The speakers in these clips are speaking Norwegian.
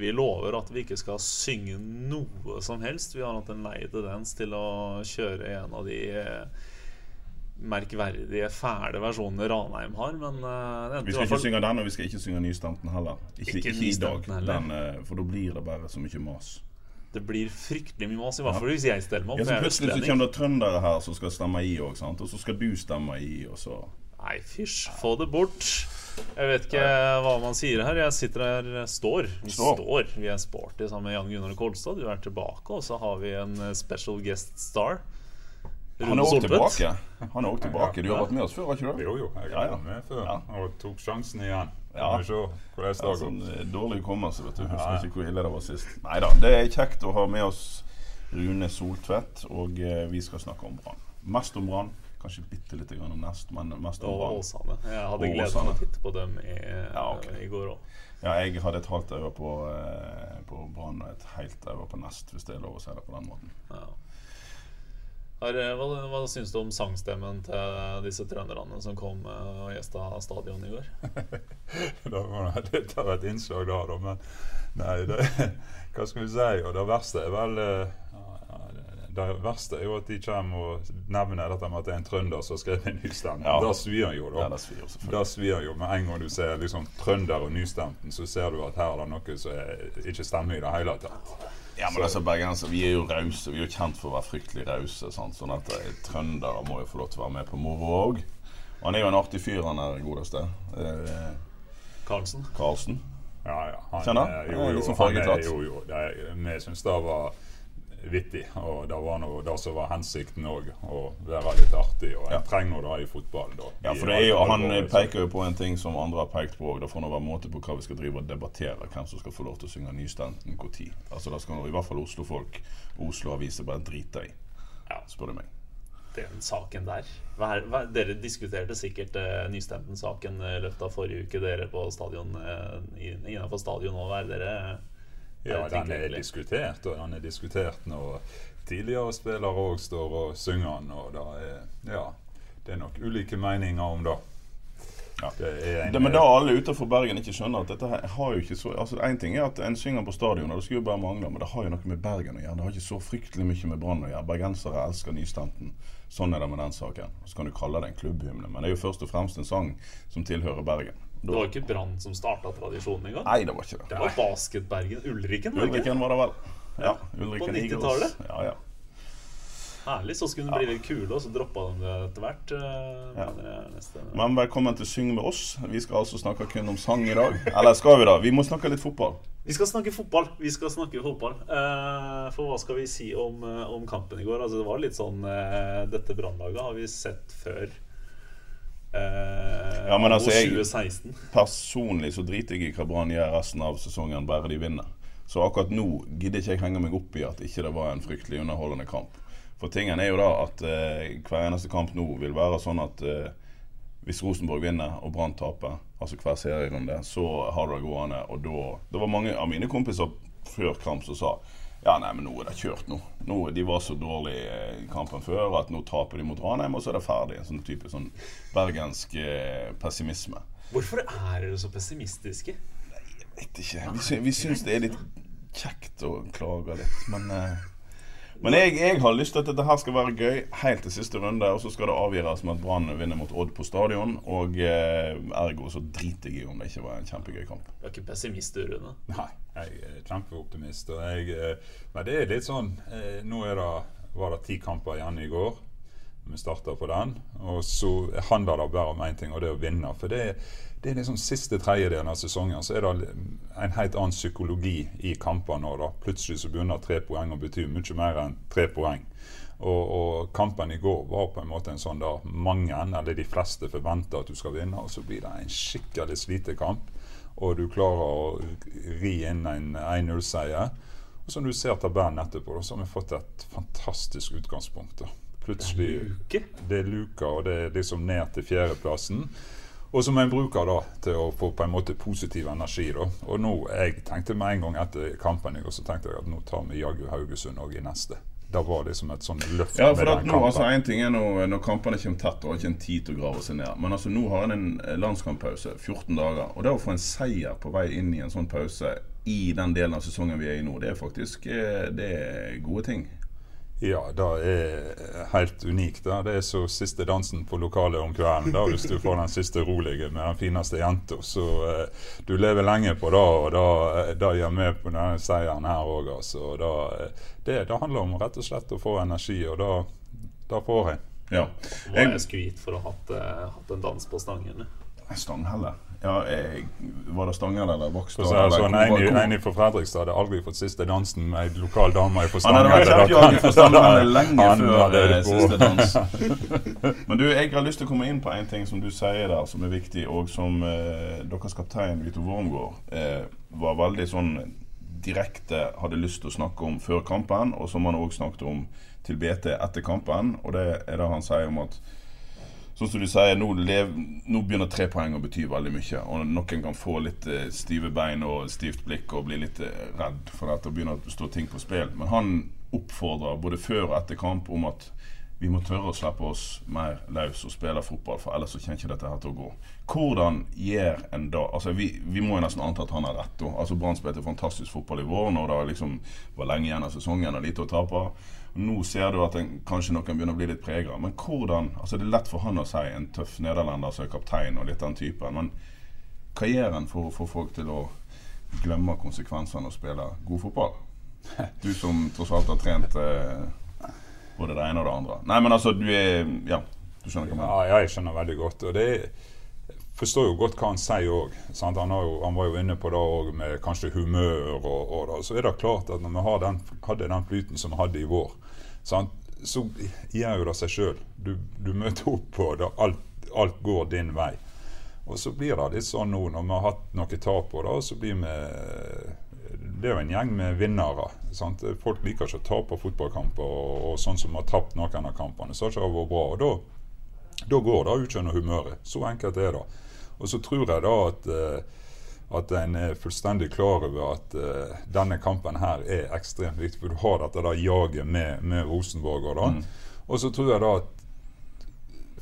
Vi lover at vi ikke skal synge noe som helst. Vi har hatt en lei tendens til å kjøre en av de eh, merkverdige, fæle versjonene Ranheim har, men uh, Vi skal ikke synge den, og vi skal ikke synge Nystanten heller. Ikke, Ikke ikke, i dag, den, eh, for da blir det bare så mye mas. Det blir fryktelig mye mas, i hvert fall hvis jeg steller meg Ja, opp. så jeg er plutselig så kommer det trøndere her som skal stemme i òg, og så skal du stemme i, og så Nei, fysj, få det bort. Jeg vet ikke hva man sier her. Jeg sitter her, står. Vi Står. står. Vi er sporty sammen med Jan Gunnar Kolstad. Du er tilbake, og så har vi en eh, special guest star. Rune Han er òg tilbake. Han er også tilbake. Du har vært med oss før, har ikke du? Jo, jo, jeg har vært med før Ja. og tok sjansen igjen. Ja. Skal vi se hvordan det går. sånn eh, dårlig hukommelse, vet du. Husker Ja, ikke hvor ille det var sist. Nei da. Det er kjekt å ha med oss Rune Soltvedt, og eh, vi skal snakke om Brann. Mest om Brann. Kanskje bitte litt om Nest, men mest om Og Åsane. Jeg hadde Og gledet meg å titte på dem i, Ja, okay. i går òg. Ja, jeg hadde et halvt øye på, eh, på Brann og et helt øye på Nest, hvis det er lov å si det på den måten. Ja. Har, eh, hva, hva syns du om sangstemmen til disse trønderne som kom eh, og gjesta stadion i går? det var et innslag da, da. Men nei, det, hva skal vi si? Og det verste er vel eh, det- verste er jo at de kommer og nevner dette med at det er en trønder som har skrevet en nystemt. Ja. Det svir jo, da. Ja, det svir. Det svir jo. Med en gang du ser liksom trønder og nystemten, så ser du at her er det noe som er, ikke stemmer i det hele tatt. Ja, men altså, bergensere, Vi er jo rause. Vi er jo kjent for å være fryktelig rause. sant? Sånn at eh, trøndere må jo få lov til å være med på moro òg. Han er jo en artig fyr, han er godeste. Eh, Karlsen? Karlsen. Ja, ja. Han, Kjenner? Jo, jo, sånn han er, jo, jo. Det er- Vi syns det var vittig, og det var noe det som var hensikten òg. Å være litt artig. Og en Ja. trenger det i fotball, da. Ja, for det er jo, Han peker jo på en ting som andre har pekt på òg. Det får nå være måte på hva vi skal drive og debattere. Hvem som skal få lov til å synge Nystenten når. Altså, det skal nå i hvert fall Oslo-folk og Oslo-aviser bare drite i, Ja. spør du meg. Den saken der. Hva er, hva, dere diskuterte sikkert eh, Nystemten-saken eh, i løpet av forrige uke, dere på stadion eh, innenfor stadion òg. Hva er dere Ja, den er diskutert, og den er diskutert når tidligere spillere òg står og synger den. Og det er, ja, det er nok ulike meninger om det. Ja. Det en, Det, men da alle utenfor Bergen ikke skjønner at dette her har jo ikke så Altså, En ting er at en synger på stadion, og det skulle jo bare mangle, men det har jo noe med Bergen å gjøre. Det har ikke så fryktelig mye med Brann å gjøre. Bergensere elsker nystanten. Sånn er det med den saken. Så kan du kalle det en klubbhymne, men det er jo først og fremst en sang som tilhører Bergen. Det var ikke Brann som starta tradisjonen engang. Nei, det var ikke det. Det var Basketbergen Ulriken. var? Ulriken var det vel. Ja, Ulriken På 90-tallet? Ja, ja. Herlig. Så skulle den bli litt kule, og så droppa de det etter hvert. eh, Ja. neste Men velkommen til Syng med oss. Vi skal altså snakke kun om sang i dag. Eller skal vi da? Vi må snakke litt fotball. Vi skal snakke fotball. Vi skal snakke fotball. Eh, for hva skal vi si om, eh, om kampen i går? Altså, det var litt sånn eh, Dette brannlaget har vi sett før. Eh, Ja, men altså, jeg- Personlig så driter jeg i hva Brann gjør resten av sesongen, bare de vinner. Så akkurat nå gidder ikke jeg henge meg opp i at ikke det var en fryktelig underholdende kamp. For tingen er jo da at eh, hver eneste kamp nå vil være sånn at eh, hvis Rosenborg vinner og Brann taper, altså hver serierunde, så har du det gående. Og da Det var mange av mine kompiser før kamp som sa ja, nei, men nå er det kjørt nå. nå de var så dårlige i kampen før at nå taper de mot Ranheim, og så er det ferdig. En sånn type sånn bergensk eh, pessimisme. Hvorfor er dere så pessimistiske? Nei, jeg Vet ikke. Vi, sy vi syns det er litt kjekt å klage litt, men eh, Men jeg, jeg har lyst til at dette her skal være gøy helt til siste runde, og så skal det avgjøres med at Brann vinner mot Odd på stadion. Og eh, ergo så driter jeg i om det ikke var en kjempegøy kamp. Du er ikke pessimist, du, Rune? Nei, jeg er kjempeoptimist. Og jeg, eh, men det er litt sånn eh, Nå det, var det ti kamper igjen i går. Vi starta på den. Og så handler det bare om én ting, og det er å vinne. For det, det er liksom siste tredjedelen av sesongen så er det en helt annen psykologi i kampene nå. da. Plutselig så begynner tre poeng å bety mye mer enn tre poeng. Og, og kampen i går var på en måte en sånn der mange, eller de fleste, forventer at du skal vinne, og så blir det en skikkelig slitekamp. Og du klarer å ri inn en 1-0-seier. Og som du ser tabellen etterpå, så har vi fått et fantastisk utgangspunkt. da. Plutselig Det er luka, og det er liksom ned til fjerdeplassen. Og som en bruker da til å få på en måte positiv energi. da. Og nå, Jeg tenkte med en gang etter kampen i går, så tenkte jeg at nå tar vi jaggu Haugesund òg i neste. Det var liksom et sånn løft Ja, for med den nå, kampen. altså En ting er når, når kampene kommer tett og har ikke en tid til å grave seg ned. Men altså nå har en en landskamppause, 14 dager. Og det å få en seier på vei inn i en sånn pause i den delen av sesongen vi er i nå, det er faktisk eh, det er gode ting. Ja, det er helt unikt. Da. Det er så siste dansen på lokalet om kvelden. da, Hvis du får den siste rolige med den fineste jenta. Så eh, du lever lenge på det, og da, da gjør vi på denne seieren her òg. Altså. Eh, det, det handler om rett og slett å få energi, og da får jeg. Ja. Jeg skulle gitt for å ha hatt, eh, hatt en dans på stangen. Stanghelle. Ja, jeg, var det Stanghelle eller Vokstad? Så en, i- en fra Fredrikstad hadde aldri fått siste dansen med ei lokal dame fra Han hadde vært for Stanghelle lenge før eh, siste dans. Men du, jeg har lyst til å komme inn på en ting som du sier der, som er viktig, og som eh, deres kaptein Vito Wormgård eh, var veldig sånn direkte hadde lyst til å snakke om før kampen, og som han òg snakket om til BT etter kampen. Og det er det han sier om at Sånn som du sier, nå, lev, nå begynner tre poeng å bety veldig mye. Og noen kan få litt eh, stive bein og stivt blikk og bli litt eh, redd for at det begynner å stå ting på spill. Men han oppfordrer både før og etter kamp om at vi må tørre å slippe oss mer løs og spille fotball, for ellers så kommer ikke dette her til å gå. Hvordan gjør en da altså Vi, vi må jo nesten anta at han har rett. da. Altså Brann spilte fantastisk fotball i vår når det liksom var lenge igjen av sesongen og lite å tape. Nå ser du at en, kanskje noen begynner å bli litt prega. Men hvordan altså Det er lett for han å si, en tøff nederlender som er kaptein og litt den typen. Men hva gjør en for å få folk til å glemme konsekvensene og spille god fotball? Du som tross alt har trent eh, både det ene og det andre. Nei, men altså, du er Ja, du skjønner hva jeg mener? Ja, jeg skjønner veldig godt. Og det forstår jo godt hva han sier òg. Han, han var jo inne på det òg med kanskje humør og, og da. Så er det klart at når vi den, hadde den flyten som vi hadde i vår, sant, så gjør jo det seg sjøl. Du, du møter opp på det, alt, alt går din vei. Og så blir det litt sånn nå når vi har hatt noe tap på det, så blir vi Det er jo en gjeng med vinnere. Sant? Folk liker ikke å tape fotballkamper, og, og sånn som har tapt noen av kampene. Så har ikke det vært bra. og da da går det ut gjennom humøret. Så enkelt er det. Og så tror jeg da at, eh, at en er fullstendig klar over at uh, denne kampen her er ekstremt viktig. For du har dette da jaget med, med Rosenborg. Og, da. og så tror jeg da at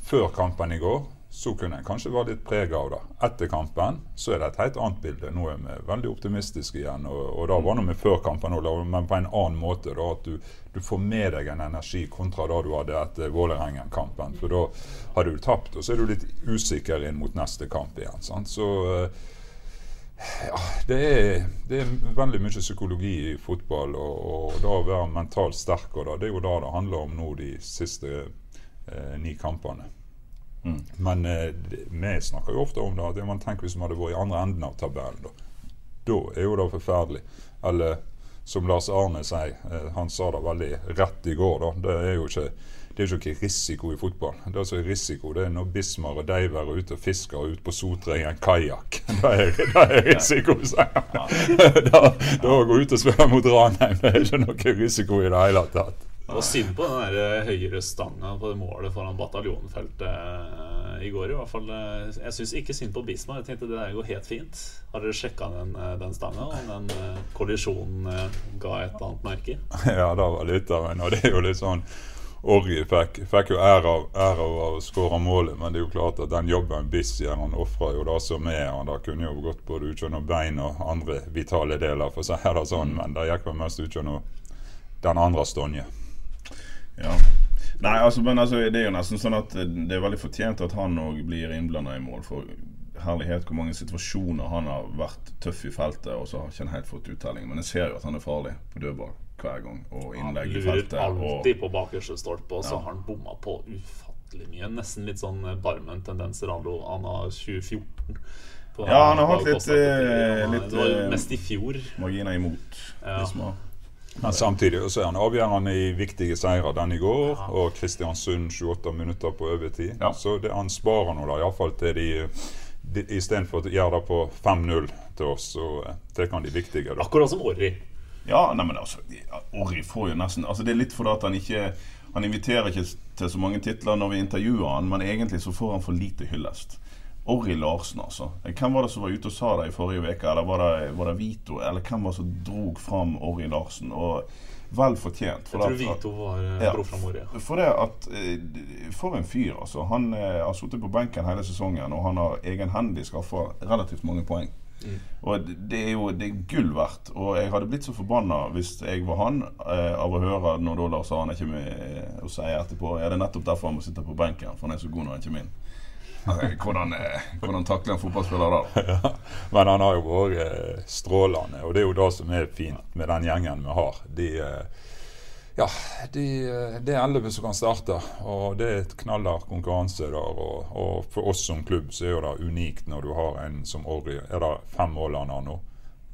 før kampen i går så kunne en kanskje være litt prega av det. Etter kampen så er det et helt annet bilde. Nå er vi veldig optimistiske igjen. Og, og da var vi før kampen, men på en annen måte. da At du, du får med deg en energi kontra da du hadde etter Vålerengen-kampen. For da har du tapt, og så er du litt usikker inn mot neste kamp igjen. Sant? Så eh, ja, det er, det er veldig mye psykologi i fotball. Og, og da å være mentalt sterk, og da, det er jo det det handler om nå de siste eh, ni kampene. Men eh, det- vi snakker jo ofte om det. at man tenker Hvis man hadde vært i andre enden av tabellen, da, da er jo det forferdelig. Eller som Lars Arne sier, eh, han sa det veldig rett i går, da. Det er jo ikke, det er jo ikke risiko i fotball. Det som er risiko, det er når Bismar og Deiver er ute og fisker ute på Sotra i en kajakk. Er, det er risiko, han. Da, da å gå ut og spille mot Ranheim, det er ikke noe risiko i det hele tatt. Det var synd på den der eh, høyre stanga på det målet foran bataljonfeltet eh, i går. i hvert fall eh, Jeg syns ikke synd på Bismar. Jeg tenkte det der går helt fint. Har dere sjekka den, den stanga? Om den kollisjonen ga et annet merke? Ja, det var litt av en. Og det er jo litt sånn Orgi fikk, fikk jo ære av, å skåre målet, men det er jo klart at den jobben Bissier han ofra jo det som er. han da kunne jo gått både utgjennom bein og andre vitale deler, for å si det sånn, men det gikk vel mest utgjennom den andre Stonje. Ja. Nei, altså, men altså, det er jo nesten sånn at det er veldig fortjent at han òg blir innblanda i mål. For herlighet hvor mange situasjoner han har vært tøff i feltet, og så har ikke helt fått uttelling. Men jeg ser jo at han er farlig på dødball hver gang, og Han innlegg i lurer Han Og, alltid på bakerste stolpe, og så Ja. har han bomma på ufattelig mye. Nesten litt sånn eh, Barmen-tendenser an av 2014. På- Ja, han har hatt litt, eh, Han- litt, var eh, mest i fjor. marginer imot. Ja. Bismar. Men samtidig så er han avgjørende i viktige seire. Den i går, og Kristiansund 28 minutter på overtid. Ja. Så det, han sparer nå da, iallfall til de, istedenfor å gjøre det på 5-0 til oss, så tar han de viktige. da. Akkurat som Orri. Ja, nei, men altså Orri får jo nesten Altså Det er litt fordi at han ikke Han inviterer ikke til så mange titler når vi intervjuer han, men egentlig så får han for lite hyllest. Orri Larsen, altså. Hvem var det som var ute og sa det i forrige uke? Eller var det, var det Vito? Eller hvem var det som drog fram Orri Larsen? Og vel fortjent. For jeg tror Vito var eh, ja, dro fram Orri. For det at eh, For en fyr, altså. Han eh, har sittet på benken hele sesongen, og han har egenhendig skaffa relativt mange poeng. Mm. Og det er jo det er gull verdt. Og jeg hadde blitt så forbanna hvis jeg var han, eh, av å høre når da Lars Arne kommer med og sier etterpå Er det nettopp derfor han må sitte på benken, for han er så god når han kommer inn. Hvordan, eh, hvordan takler en fotballspiller da? Ja, men han har jo vært eh, strålende, og det er jo det som er fint med den gjengen vi har. De, eh, ja, de, det er elleve som kan starte, og det er et knallhard konkurranse der. Og, og, for oss som klubb så er det unikt når du har en som Orri. Er det fem mål han har nå?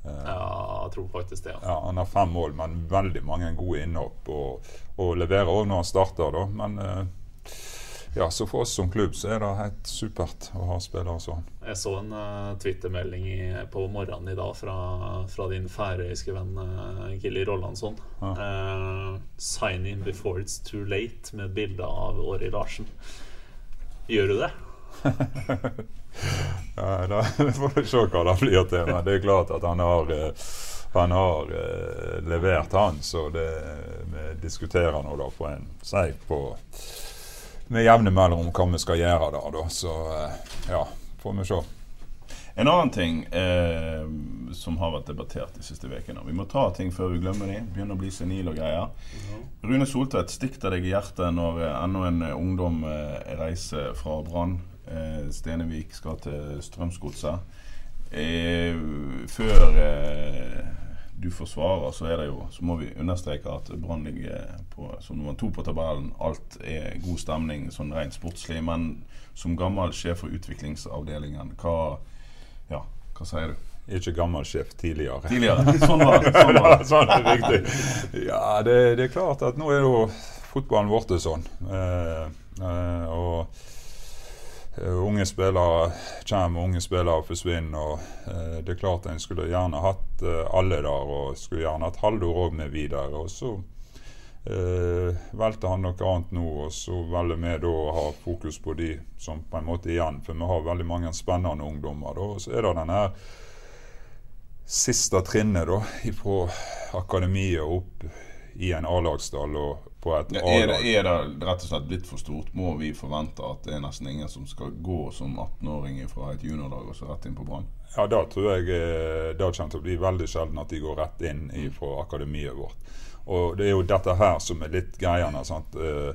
Ja, jeg tror faktisk det. Ja. ja. Han har fem mål, men veldig mange gode innhopp. Og, og leverer òg når han starter, da. Men ja, så for oss som klubb så er det helt supert å ha spillere sånn. Jeg så en uh, Twitter-melding på morgenen i dag fra, fra din færøyske venn uh, Gilly Rollansson. Ja. Uh, 'Sign in before it's too late' med bilde av Åri Larsen. Gjør du det? ja, da får vi se hva det blir til. Men det er klart at han har han har levert, han. Så det, vi diskuterer nå da på en Si på med jevne mellomrom hva vi skal gjøre der. Da. Så eh, ja, får vi se. En annen ting eh, som har vært debattert de siste ukene Vi må ta ting før vi glemmer dem. Begynner å bli senil og greier. Rune Soltvedt, stikk deg i hjertet når eh, enda en eh, ungdom eh, reiser fra Brann. Eh, Stenevik skal til Strømsgodset. før du forsvarer, så er det jo Så må vi understreke at Brann ligger på, som nummer to på tabellen. Alt er god stemning sånn rent sportslig. Men som gammel sjef for utviklingsavdelingen, hva, ja, hva sier du? Ikke gammel sjef, tidligere. Tidligere, Sånn var det. Sånn, var det. sånn er riktig. Ja, det, det, er klart at nå er jo fotballen blitt sånn. Eh, eh, og unge spillere kommer, unge spillere forsvinner. og eh, Det er klart en skulle gjerne hatt eh, alle der, og skulle gjerne hatt Haldor òg med videre. og Så eh, valgte han noe annet nå, og så velger vi da å ha fokus på de som på en måte igjen, for vi har veldig mange spennende ungdommer. da, og Så er det denne siste trinnet da, fra akademiet opp i en A-lagsdal. og på et A-lag. Er, er, det rett og slett blitt for stort? Må vi forvente at det er nesten ingen som skal gå som 18-åring fra et juniorlag og så rett inn på Brann? Ja, da tror jeg eh, det kommer til å bli veldig sjelden at de går rett inn fra akademiet vårt. Og det er jo dette her som er litt greiene. sant? Uh,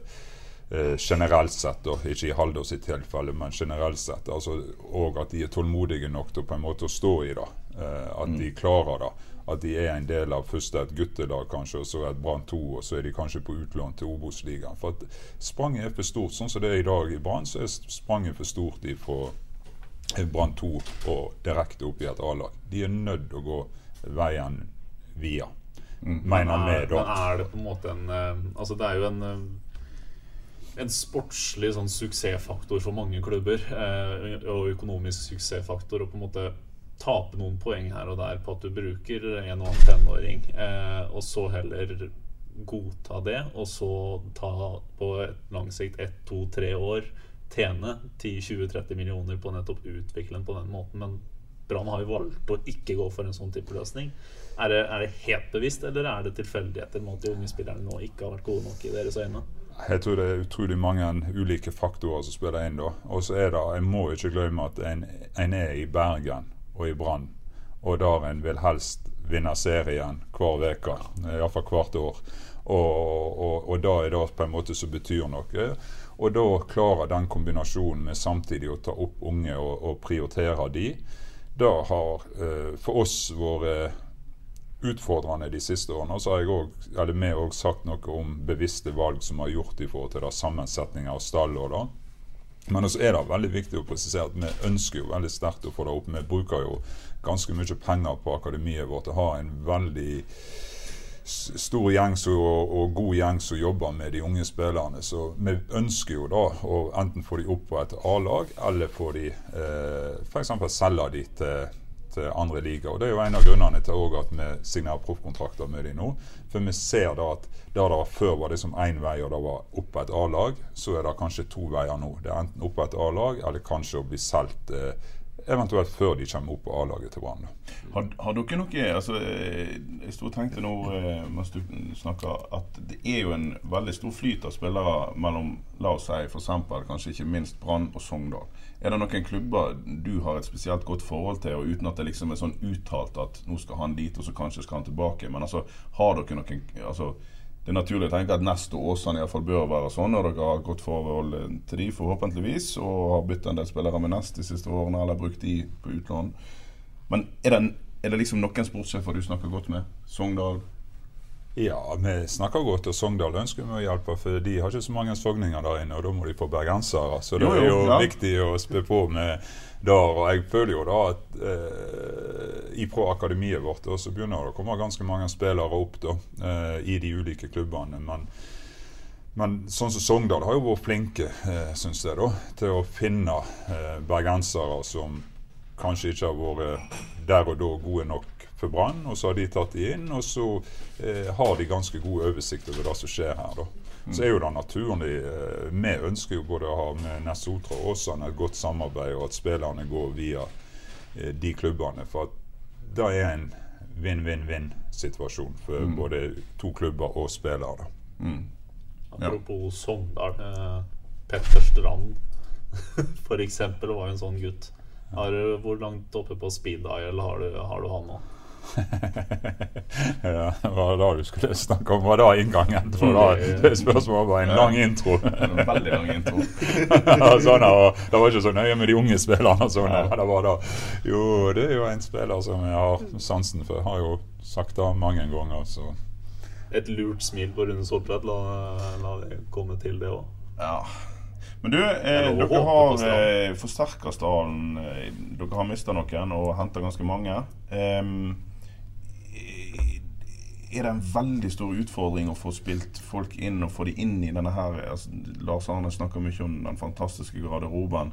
uh, generelt sett, og ikke i Haldor sitt tilfelle, men generelt sett. altså, Og at de er tålmodige nok til på en måte å stå i det. Eh, at mm. de klarer det at de er en del av først et guttelag, kanskje, og så et Brann 2, og så er de kanskje på utlån til Obos-ligaen. For at spranget er for stort. Sånn som det er i dag i Brann, så er spranget for stort fra Brann 2 og direkte opp i et A-lag. De er nødt til å gå veien via. Mm. Mener vi, da. Men er det på en måte en uh, Altså, det er jo en uh, en sportslig sånn suksessfaktor for mange klubber. Eh, og økonomisk suksessfaktor. Og på en måte tape noen poeng her og der på at du bruker en og annen tenåring, eh, og så heller godta det, og så ta på et lang sikt ett, to, tre år tjene 10-20-30 millioner på nettopp utvikle på den måten. Men Brann har jo valgt å ikke gå for en sånn type løsning. Er det, er det helt bevisst, eller er det tilfeldigheter med at de unge spillerne nå ikke har vært gode nok i deres øyne? Jeg tror det er utrolig mange ulike faktorer som spiller inn da. Og så er det, jeg må ikke glemme at en, en er i Bergen og i Brann. Og der en vil helst vinne serien hver uke, iallfall hvert år. Og, og, og da er det på en måte som betyr noe. Og da klarer den kombinasjonen med samtidig å ta opp unge og, og prioritere de, det har eh, for oss vært utfordrende de siste årene. Og så har jeg også, eller vi òg sagt noe om bevisste valg som har gjort i forhold til sammensetninga av stall. Men også er det veldig viktig å presisere at vi ønsker jo veldig sterkt å få det opp. Vi bruker jo ganske mye penger på akademiet vårt. og har en veldig stor gjeng som, og, og, god gjeng som jobber med de unge spillerne. Så vi ønsker jo da å enten få de opp på et A-lag, eller få de eh, f.eks. selge de til, til andre Og Det er jo en av grunnene til at vi signerer proffkontrakter med de nå. For vi ser da at der det før var det som én vei, og det var opp et A-lag, så er det kanskje to veier nå. Det er enten opp et A-lag, eller kanskje å bli solgt eh, eventuelt før de kommer opp på A-laget til Brann. Har, har, dere noe altså, eh, Jeg sto og tenkte nå eh, mens du snakka, at det er jo en veldig stor flyt av spillere mellom la oss si f.eks. kanskje ikke minst Brann og Sogndal. Er det noen klubber du har et spesielt godt forhold til, og uten at det liksom er sånn uttalt at nå skal han dit, og så kanskje skal han tilbake? Men altså, har dere noen altså, det er naturlig å tenke at Nest og Åsane iallfall bør være sånn, og dere har godt forhold til de forhåpentligvis, og har bytta en del spillere med Nest de siste årene, eller brukt de på utlån. Men er det, er det liksom noen sportssjefer du snakker godt med? Sogndal? Ja, vi snakker godt, og Sogndal ønsker vi å hjelpe, for de har ikke så mange sogninger der inne, og da må de få bergensere. Så det er jo, ja. viktig å spe på med der. Og jeg føler jo da at eh, ifra akademiet vårt da, så begynner det å komme ganske mange spillere opp da, eh, i de ulike klubbene. Men, men sånn som Sogndal har jo vært flinke, eh, syns jeg, da, til å finne eh, bergensere som kanskje ikke har vært der og da gode nok for Brann. Og så har de tatt de inn, og så eh, har de ganske god oversikt over det som skjer her. da. Så er jo det naturlig. Eh, vi ønsker jo både å ha med Nessotra og Åsane et godt samarbeid, og at spillerne går via eh, de klubbene. For at det er en vinn-vinn-vinn-situasjon for mm. både to klubber og spillere. Mm. Ja. Apropos Sogndal. Eh, Petter Strand for eksempel var jo en sånn gutt. Har, hvor langt oppe på speed dial har du, har du han nå? ja, det var det du skulle snakke om? Var det inngangen? For da, det spørsmålet var en lang intro. Veldig lang intro. sånn, det var ikke så nøye med de unge spillerne. Sånn, det var da. Jo, det er jo en spiller som jeg har sansen for. Har jo sagt det mange ganger. Så. Et lurt smil på Rune Soltvedt. La, la det komme til, det òg. Ja. Men du, eh, dere har eh, forsterka stallen. Eh, dere har mista noen og henta ganske mange. Eh, er det en veldig stor utfordring å få spilt folk inn og få de inn i denne her altså, Lars Arne snakker mye om den fantastiske garderoben.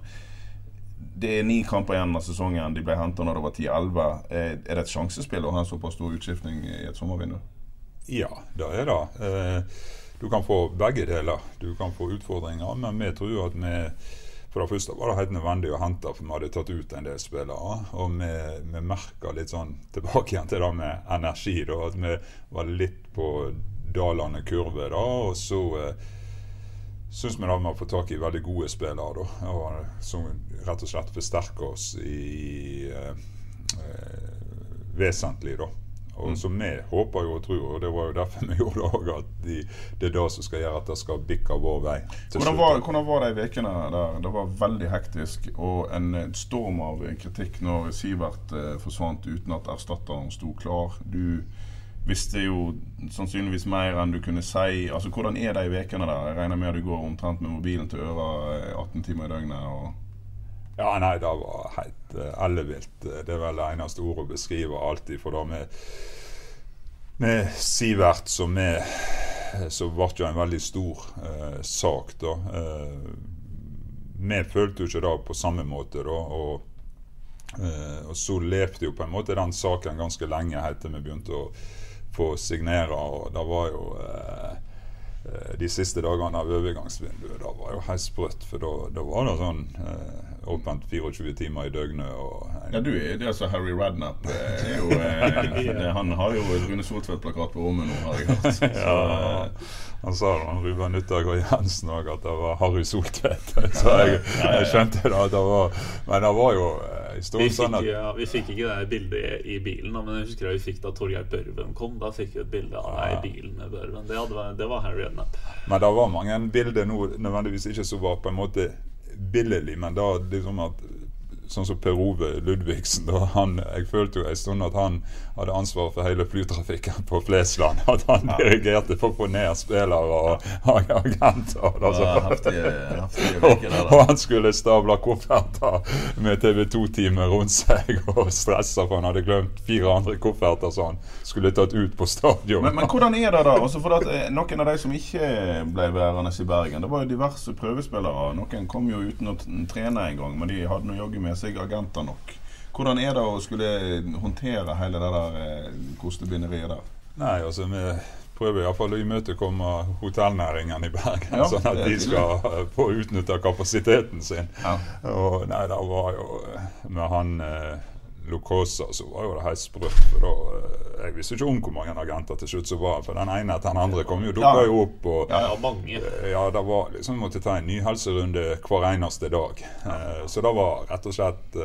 Det er ni kamper igjen av sesongen. De ble henta når det var 10-11. Er det et sjansespill å ha en såpass stor utskiftning i et sommervindu? Ja, det er det. Eh, du kan få begge deler. Du kan få utfordringer, men vi tror at vi for det første var det helt nødvendig å hente, for vi hadde tatt ut en del spillere. Og vi, vi merka litt sånn tilbake igjen til det med energi, da, at vi var litt på dalende kurve. da, Og så eh, syns vi da vi har fått tak i veldig gode spillere, da, og, som rett og slett forsterker oss i eh, eh, vesentlig. da. Og som vi håper jo og tror, og det var jo derfor vi gjorde det òg, at de, det er det som skal gjøre at det skal bikke vår vei. Hvordan var, hvordan var de ukene der? Det var veldig hektisk og en storm av kritikk når Sivert eh, forsvant uten at erstatteren sto klar. Du visste jo sannsynligvis mer enn du kunne si. Altså, Hvordan er de ukene der? Jeg regner med at du går omtrent med mobilen til øra 18 eh, timer i døgnet. og ja, nei, det var helt uh, ellevilt. Det er vel det eneste ordet å beskrive alltid. For da med, med Sivert så, er så ble det en veldig stor uh, sak, da. Uh, vi følte jo ikke det på samme måte, da. Og, uh, og så levde jo på en måte den saken ganske lenge helt til vi begynte å få signere. Og det var jo de siste dagene av overgangsvinduet. Det var jo helt sprøtt. For da, var det sånn åpent 24 timer i døgnet. ja, du er, det altså Harry Radnap. Er jo, eh, han har jo Rune Soltvedt-plakat på rommet nå, har jeg hørt. Så, ja, eh, han sa da, Ruben og Jensen òg, at det var Harry Soltvedt. Så jeg, jeg skjønte da at det var Men det var jo vi fikk, sånn at, ja, vi fikk ikke det bildet i bilen, men jeg husker vi fikk da Torgeir Børven kom. Da fikk vi et bilde av deg i bilen med Børven. Det, hadde, det var Harry Rednap. Men det var mange bilder nå nødvendigvis ikke som var på en måte billig, men da liksom at sånn som Per Ove Ludvigsen. Han, jeg følte jo en stund at han hadde ansvaret for hele flytrafikken på Flesland. At han dirigerte for å få ned spillere og agenter. Altså. Ja, heftige, Og, og han skulle stable kofferter med TV 2-teamet rundt seg og stressa for han hadde glemt fire andre kofferter som han skulle tatt ut på stadion. Men, men hvordan er det da? Også for at, eh, noen av de som ikke ble værende i Bergen, det var jo diverse prøvespillere. Noen kom jo uten å trene en gang, men de hadde nå jaggu med seg agenter nok. Hvordan er det å skulle håndtere hele det der eh, kostebinderiet der? Nei, altså vi prøver iallfall å imøtekomme hotellnæringen i Bergen, Ja, sånn at de skal eh, få utnytta kapasiteten sin. Ja. Og nei, det var jo eh, Med han eh, Locosa så var jo det helt sprøtt. For da eh, Jeg visste ikke om hvor mange agenter til slutt som var, for den ene etter den andre kom jo, dukka jo opp. og Ja, Ja, mange. Eh, Ja, det var liksom Vi måtte ta en ny helserunde hver eneste dag. Eh, så det var rett og slett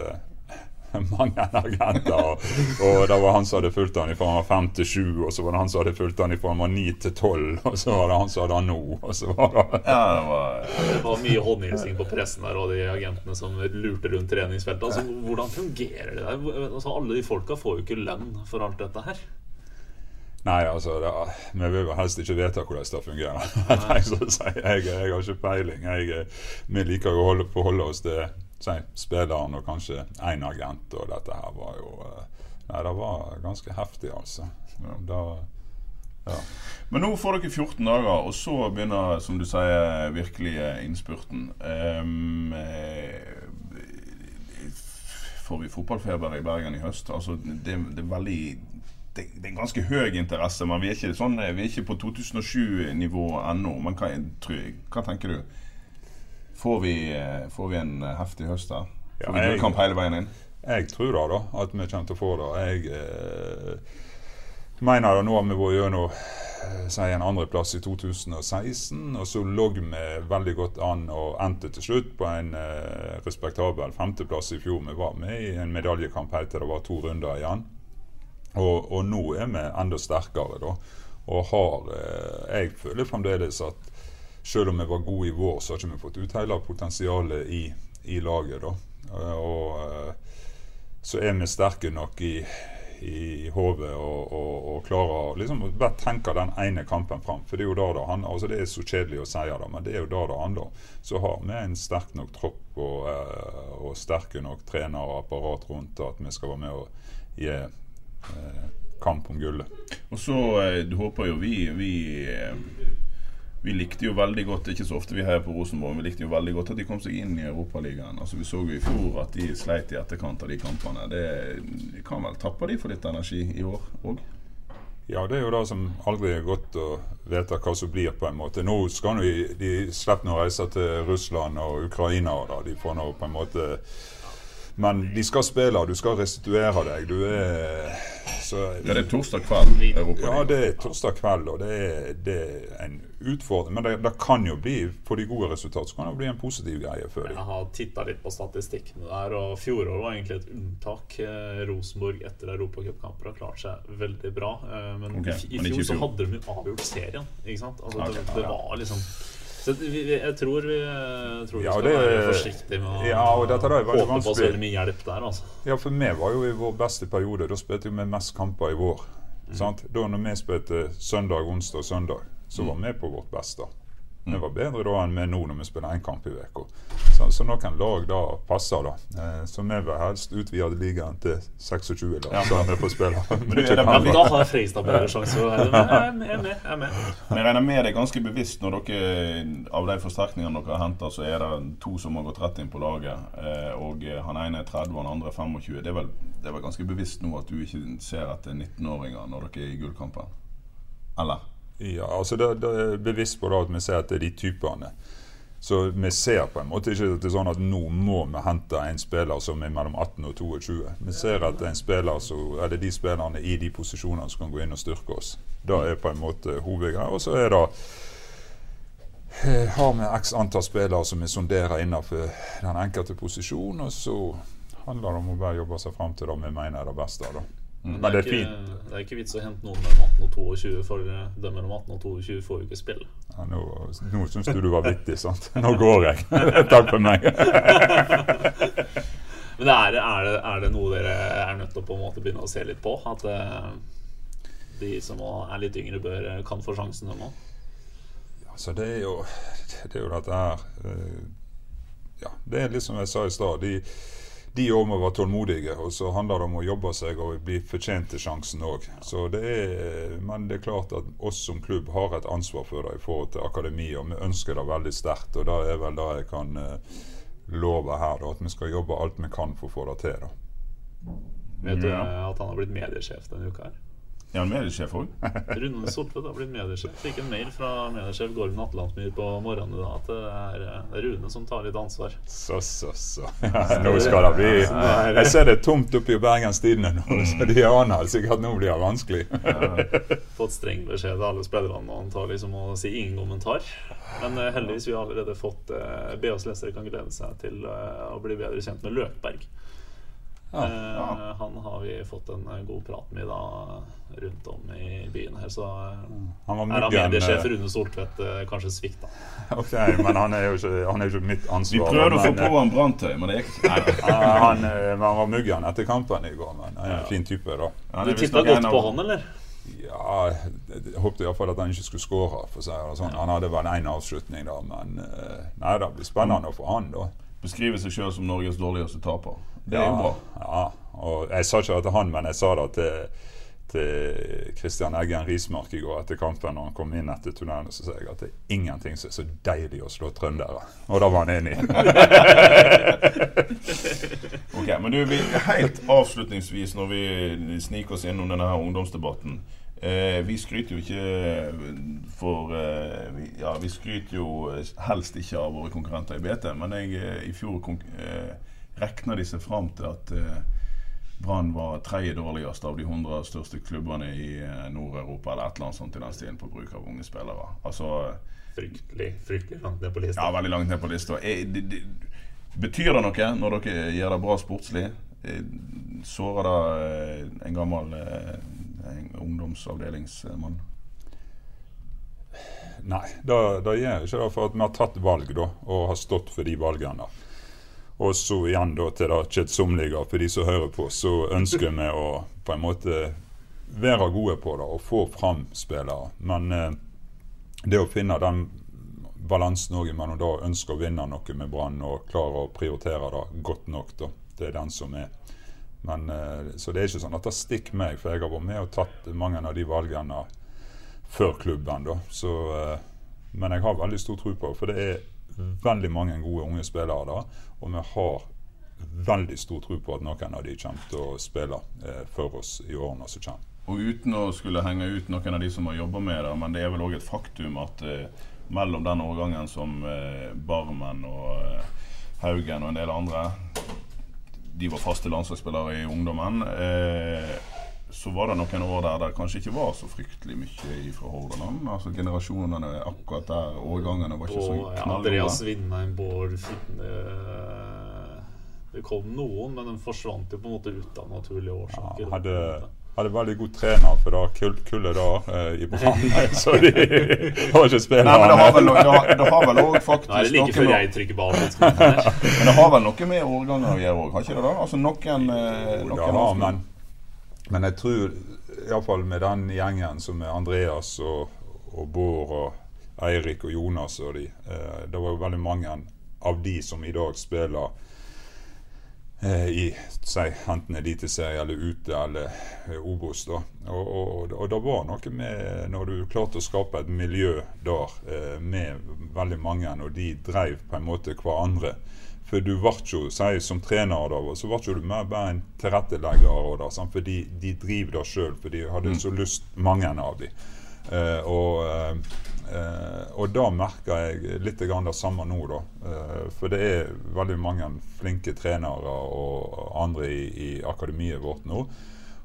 mange agenter. Og, og det var han som hadde fulgt han fra han var fem til sju, og så var det han som hadde fulgt han fra han var ni til tolv, og så var det han som hadde han nå, og så var det Ja, det var Det var mye håndhilsing på pressen der og de agentene som lurte rundt treningsfeltet. Altså, hvordan fungerer det der? Altså, alle de folka får jo ikke lønn for alt dette her. Nei, altså, det, vi vil jo helst ikke vite hvordan det fungerer. si. jeg, jeg har ikke peiling. Jeg, vi liker jo å holde, forholde oss til si, spilleren og kanskje én agent, og dette her var jo eh, Nei, det var ganske heftig, altså. Da, ja. Men nå får dere 14 dager, og så begynner, som du sier, virkelig innspurten. Eh, får vi fotballfeber i Bergen i høst? Altså, det, det er veldig det, det er en ganske høy interesse, men vi er ikke, sånn, vi er ikke på 2007-nivå ennå. Men hva, hva tenker du? Får vi, eh, får vi en eh, heftig høst? Ja, Får vi gullkamp hele veien inn? Jeg tror da, da at vi kommer til å få det. Jeg eh, mener det nå har vi vært gjennom eh, si en andreplass i 2016, og så lå vi veldig godt an og endte til slutt på en eh, respektabel femteplass i fjor. Vi var med i en medaljekamp helt til det var to runder igjen. Og, og nå er vi enda sterkere, da. Og har eh, Jeg føler fremdeles at selv om vi var gode i vår, så har ikke vi fått ut hele potensialet i, i laget, da. Eh, og eh, så er vi sterke nok i, i hodet og, og, og klarer liksom bare tenke den ene kampen fram. For det er jo da det handler altså Det er så kjedelig å si det, men det er jo da det handler. Så har vi en sterk nok tropp og, eh, og sterke nok trener og apparat rundt at vi skal være med og gi eh, kamp om gullet. Og så eh, håper jo vi vi, eh, vi likte jo veldig godt Ikke så ofte vi heier på Rosenborg, men vi likte jo veldig godt at de kom seg inn i Europaligaen. Altså, vi så jo i fjor at de sleit i etterkant av de kampene. Det kan vel tappe de for litt energi i år òg? Ja, det er jo det som aldri er godt å vite hva som blir, på en måte. Nå skal vi, de, nå å reise til Russland og Ukraina, da. de får nå på en måte Men de skal spille, du skal restituere deg. Du er så, Ja, det er torsdag kveld. Ja, det er torsdag kveld, og det er, det er en utfordring. Men det, det kan jo bli, for de gode resultat, så kan det bli en positiv greie før dem. Jeg har titta litt på statistikkene der, og fjoråret var egentlig et unntak. Eh, Rosenborg etter europacupkamper har klart seg veldig bra. Eh, men okay, i, fjor så hadde de jo avgjort serien. Ikke sant? Altså, det, det var liksom så jeg tror vi, jeg tror vi Ja, skal det- være forsiktige med å Ja, håpe på så mye hjelp der. Altså. Ja, for vi var jo i vår beste periode. Da spilte vi mest kamper i vår. Sant? Da når vi spilte søndag, onsdag og søndag, så var vi på vårt beste. Vi var bedre da enn vi er nå når vi spiller én kamp i uka. Så, så noen lag da passer, da. Eh, så vi vil helst utvide ligaen til 26 lag, så vi får spille. du, er det Ja, veldig- men da har Fredrikstad bedre sjanse. Jeg er med. Men jeg regner med det er ganske bevisst når dere av de forsterkningene dere har henta, så er det to som har gått rett inn på laget. eh, Og han ene er 30, og han andre er 25. Det er vel, det er vel ganske bevisst nå at du ikke ser etter 19-åringer når dere er i gullkampen? Eller? Ja, altså det, det er bevisst på det at vi ser at det er de typene. Så vi ser på en måte ikke at det er sånn at nå må vi hente en spiller som er mellom 18 og 22. Vi ser at en spiller som, eller de spillerne i de posisjonene som kan gå inn og styrke oss. Det er på en måte hovedgreia. Og så er det eh, har vi x antall spillere som vi sonderer innenfor den enkelte posisjon, og så handler det om å bare jobbe seg fram til det vi mener er det beste. da. Men det er ikke, det er ikke vits å hente noen mellom 18 og 22, for eh, de mellom 18 og 22 får jo ikke spille. Ja, nå nå syns du du var vittig, sant? Nå går jeg. Takk for meg. Men er det, er, det, er det noe dere er nødt til å på en måte begynne å se litt på? At eh, de som er litt yngre, bør, kan få sjansen nå? Altså, det er jo det er jo dette her eh, Ja, det er litt som jeg sa i stad. De, de òg må være tålmodige, og så handler det om å jobbe seg og bli fortjent til sjansen òg. Men det er klart at oss som klubb har et ansvar for det i forhold til akademi, og vi ønsker det veldig sterkt. Og det er vel det jeg kan uh, love her, da, at vi skal jobbe alt vi kan for å få det til. da. Vet du at han har blitt mediesjef denne uka her? Er han mediesjef òg? Rune Soltvedt har blitt mediesjef. Fikk en mail fra mediesjef Gorm Atlandsmyr på morgenen i dag at det er, det er Rune som tar litt ansvar. Så, så, så. Ja, nå skal det bli Jeg ser det tomt oppe i Bergens Tidende nå, så de aner sikkert ikke at nå blir det vanskelig. Fått streng beskjed av alle spillerne antagelig som å si ingen kommentar. Men uh, heldigvis vi har allerede fått uh, BAs lesere kan glede seg til å bli bedre kjent med Løkberg. Ja, ja. Eh, han har vi fått en eh, god prat med da rundt om i byen her. Så mm. han var er han mediesjef Rune Soltvedt kanskje svikta. ok, men han er jo ikke, han er ikke mitt ansvar. Vi prøvde å få på han Brantøy, men det gikk ikke. han, han var muggen etter kampen i går, men han er en fin type, da. du titta godt på han, eller? Ja, jeg håpte iallfall at han ikke skulle skåre. Sånn. Han hadde vel én avslutning, da, men nei, det blir spennende for han, da. Beskriver seg sjøl som Norges dårligste taper. Det er jo bra. Ja, og jeg sa ikke det til han, men jeg sa det til, til Christian Eggen Rismark i går etter kampen når han kom inn etter tunnelen. Så sa jeg at det er ingenting som er så deilig å slå trøndere. Og da var han enig. ok, men du, vi, Helt avslutningsvis, når vi sniker oss innom denne her ungdomsdebatten. Eh, vi skryter jo ikke for eh, vi, Ja, vi skryter jo helst ikke av våre konkurrenter i BT, men jeg eh, i fjor eh, regna de seg fram til at eh, Brann var tredje dårligst av de 100 største klubbene i eh, Nord-Europa, eller et eller annet sånt i den stilen på bruk av unge spillere. Altså Fryktelig, fryktelig langt ned på lista. Ja, veldig langt ned på lista. Betyr det noe når dere gjør det bra sportslig? Eh, sårer det eh, en gammel en ungdomsavdelingsmann? Nei, det gjør ikke det. For at vi har tatt valg da, og har stått for de valgene. Og så igjen da til det kjedsommelige for de som hører på, så ønsker vi å på en måte være gode på det og få fram spillere. Men eh, det å finne den balansen òg mellom da ønsker å vinne noe med Brann og klare å prioritere det godt nok, da. Det er den som er. Men, eh, så det er ikke sånn at det stikker meg, for jeg har vært med og tatt mange av de valgene før klubben. da. Så, eh, men jeg har veldig stor tro på det, for det er veldig mange gode unge spillere da, og vi har veldig stor tro på at noen av de kommer til å spille eh, for oss i årene som kommer. Og uten å skulle henge ut noen av de som har jobba med det, men det er vel òg et faktum at eh, mellom den årgangen som eh, Barmen og eh, Haugen og en del andre De var faste landslagsspillere i ungdommen. Eh, så var det noen år der det kanskje ikke var så fryktelig mye fra Hordaland. Altså Generasjonene akkurat der, årgangene var ikke så knallgode. Ja, Andreas Vindheim, Bård Det kom noen, men de forsvant jo på en måte ut av naturlige årsaker. Ja, hadde, hadde veldig god trener for det kullet da eh, i Brann, så de har ikke spilt Nei, men det har vel, det, har vel også faktisk Nei, det er like før jeg trykker ball. men det har vel noe med årganger å gjøre òg, har ikke det da? Altså noen, eh, noen ja, men jeg tror iallfall med den gjengen som er Andreas og, og Bård og Eirik og Jonas og de, eh, det var jo veldig mange av de som i dag spiller eh, i si, enten eliteserie eller ute eller eh, Obos. da. Og, og, og, det var noe med når du klarte å skape et miljø der eh, med veldig mange, og de drev på en måte hverandre. For du ble jo, si, som trener da, så ble du mer bare en tilrettelegger. Da, sant? For de, de driver det sjøl, for de hadde mm. så lyst, mange av dem. Uh, og, uh, og da merker jeg litt grann det samme nå, da. Uh, for det er veldig mange flinke trenere og andre i, i akademiet vårt nå.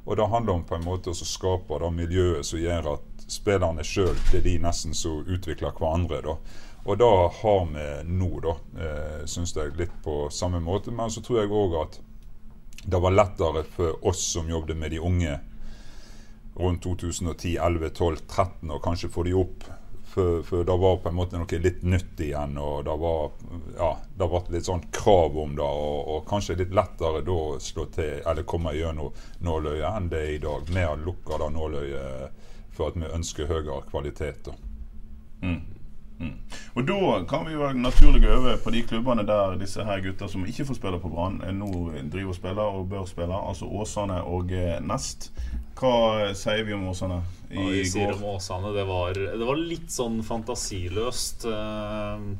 Og det handler om på en måte å skape det miljøet som gjør at spillerne sjøl er de nesten som utvikler hverandre. da. Og da har vi nå, da, eh, syns jeg, litt på samme måte. Men så tror jeg òg at det var lettere for oss som jobbet med de unge rundt 2010, 11, 12, 13, og kanskje få de opp For, for det var på en måte noe litt nytt igjen, og det var ja, det ble litt sånn krav om det. Og, og kanskje litt lettere da å slå til, eller komme gjennom nåløyet enn det er i dag. Vi har lukka det nåløyet for at vi ønsker høyere kvalitet. da. Mm. Mm. Og Da kan vi jo naturlig øve på de klubbene der disse her gutta som ikke får spille på Brann, nå driver og spiller og bør spille. Altså Åsane og eh, Nest. Hva sier vi om Åsane i går? Sier om Åsane, det var, det var litt sånn fantasiløst. Uh,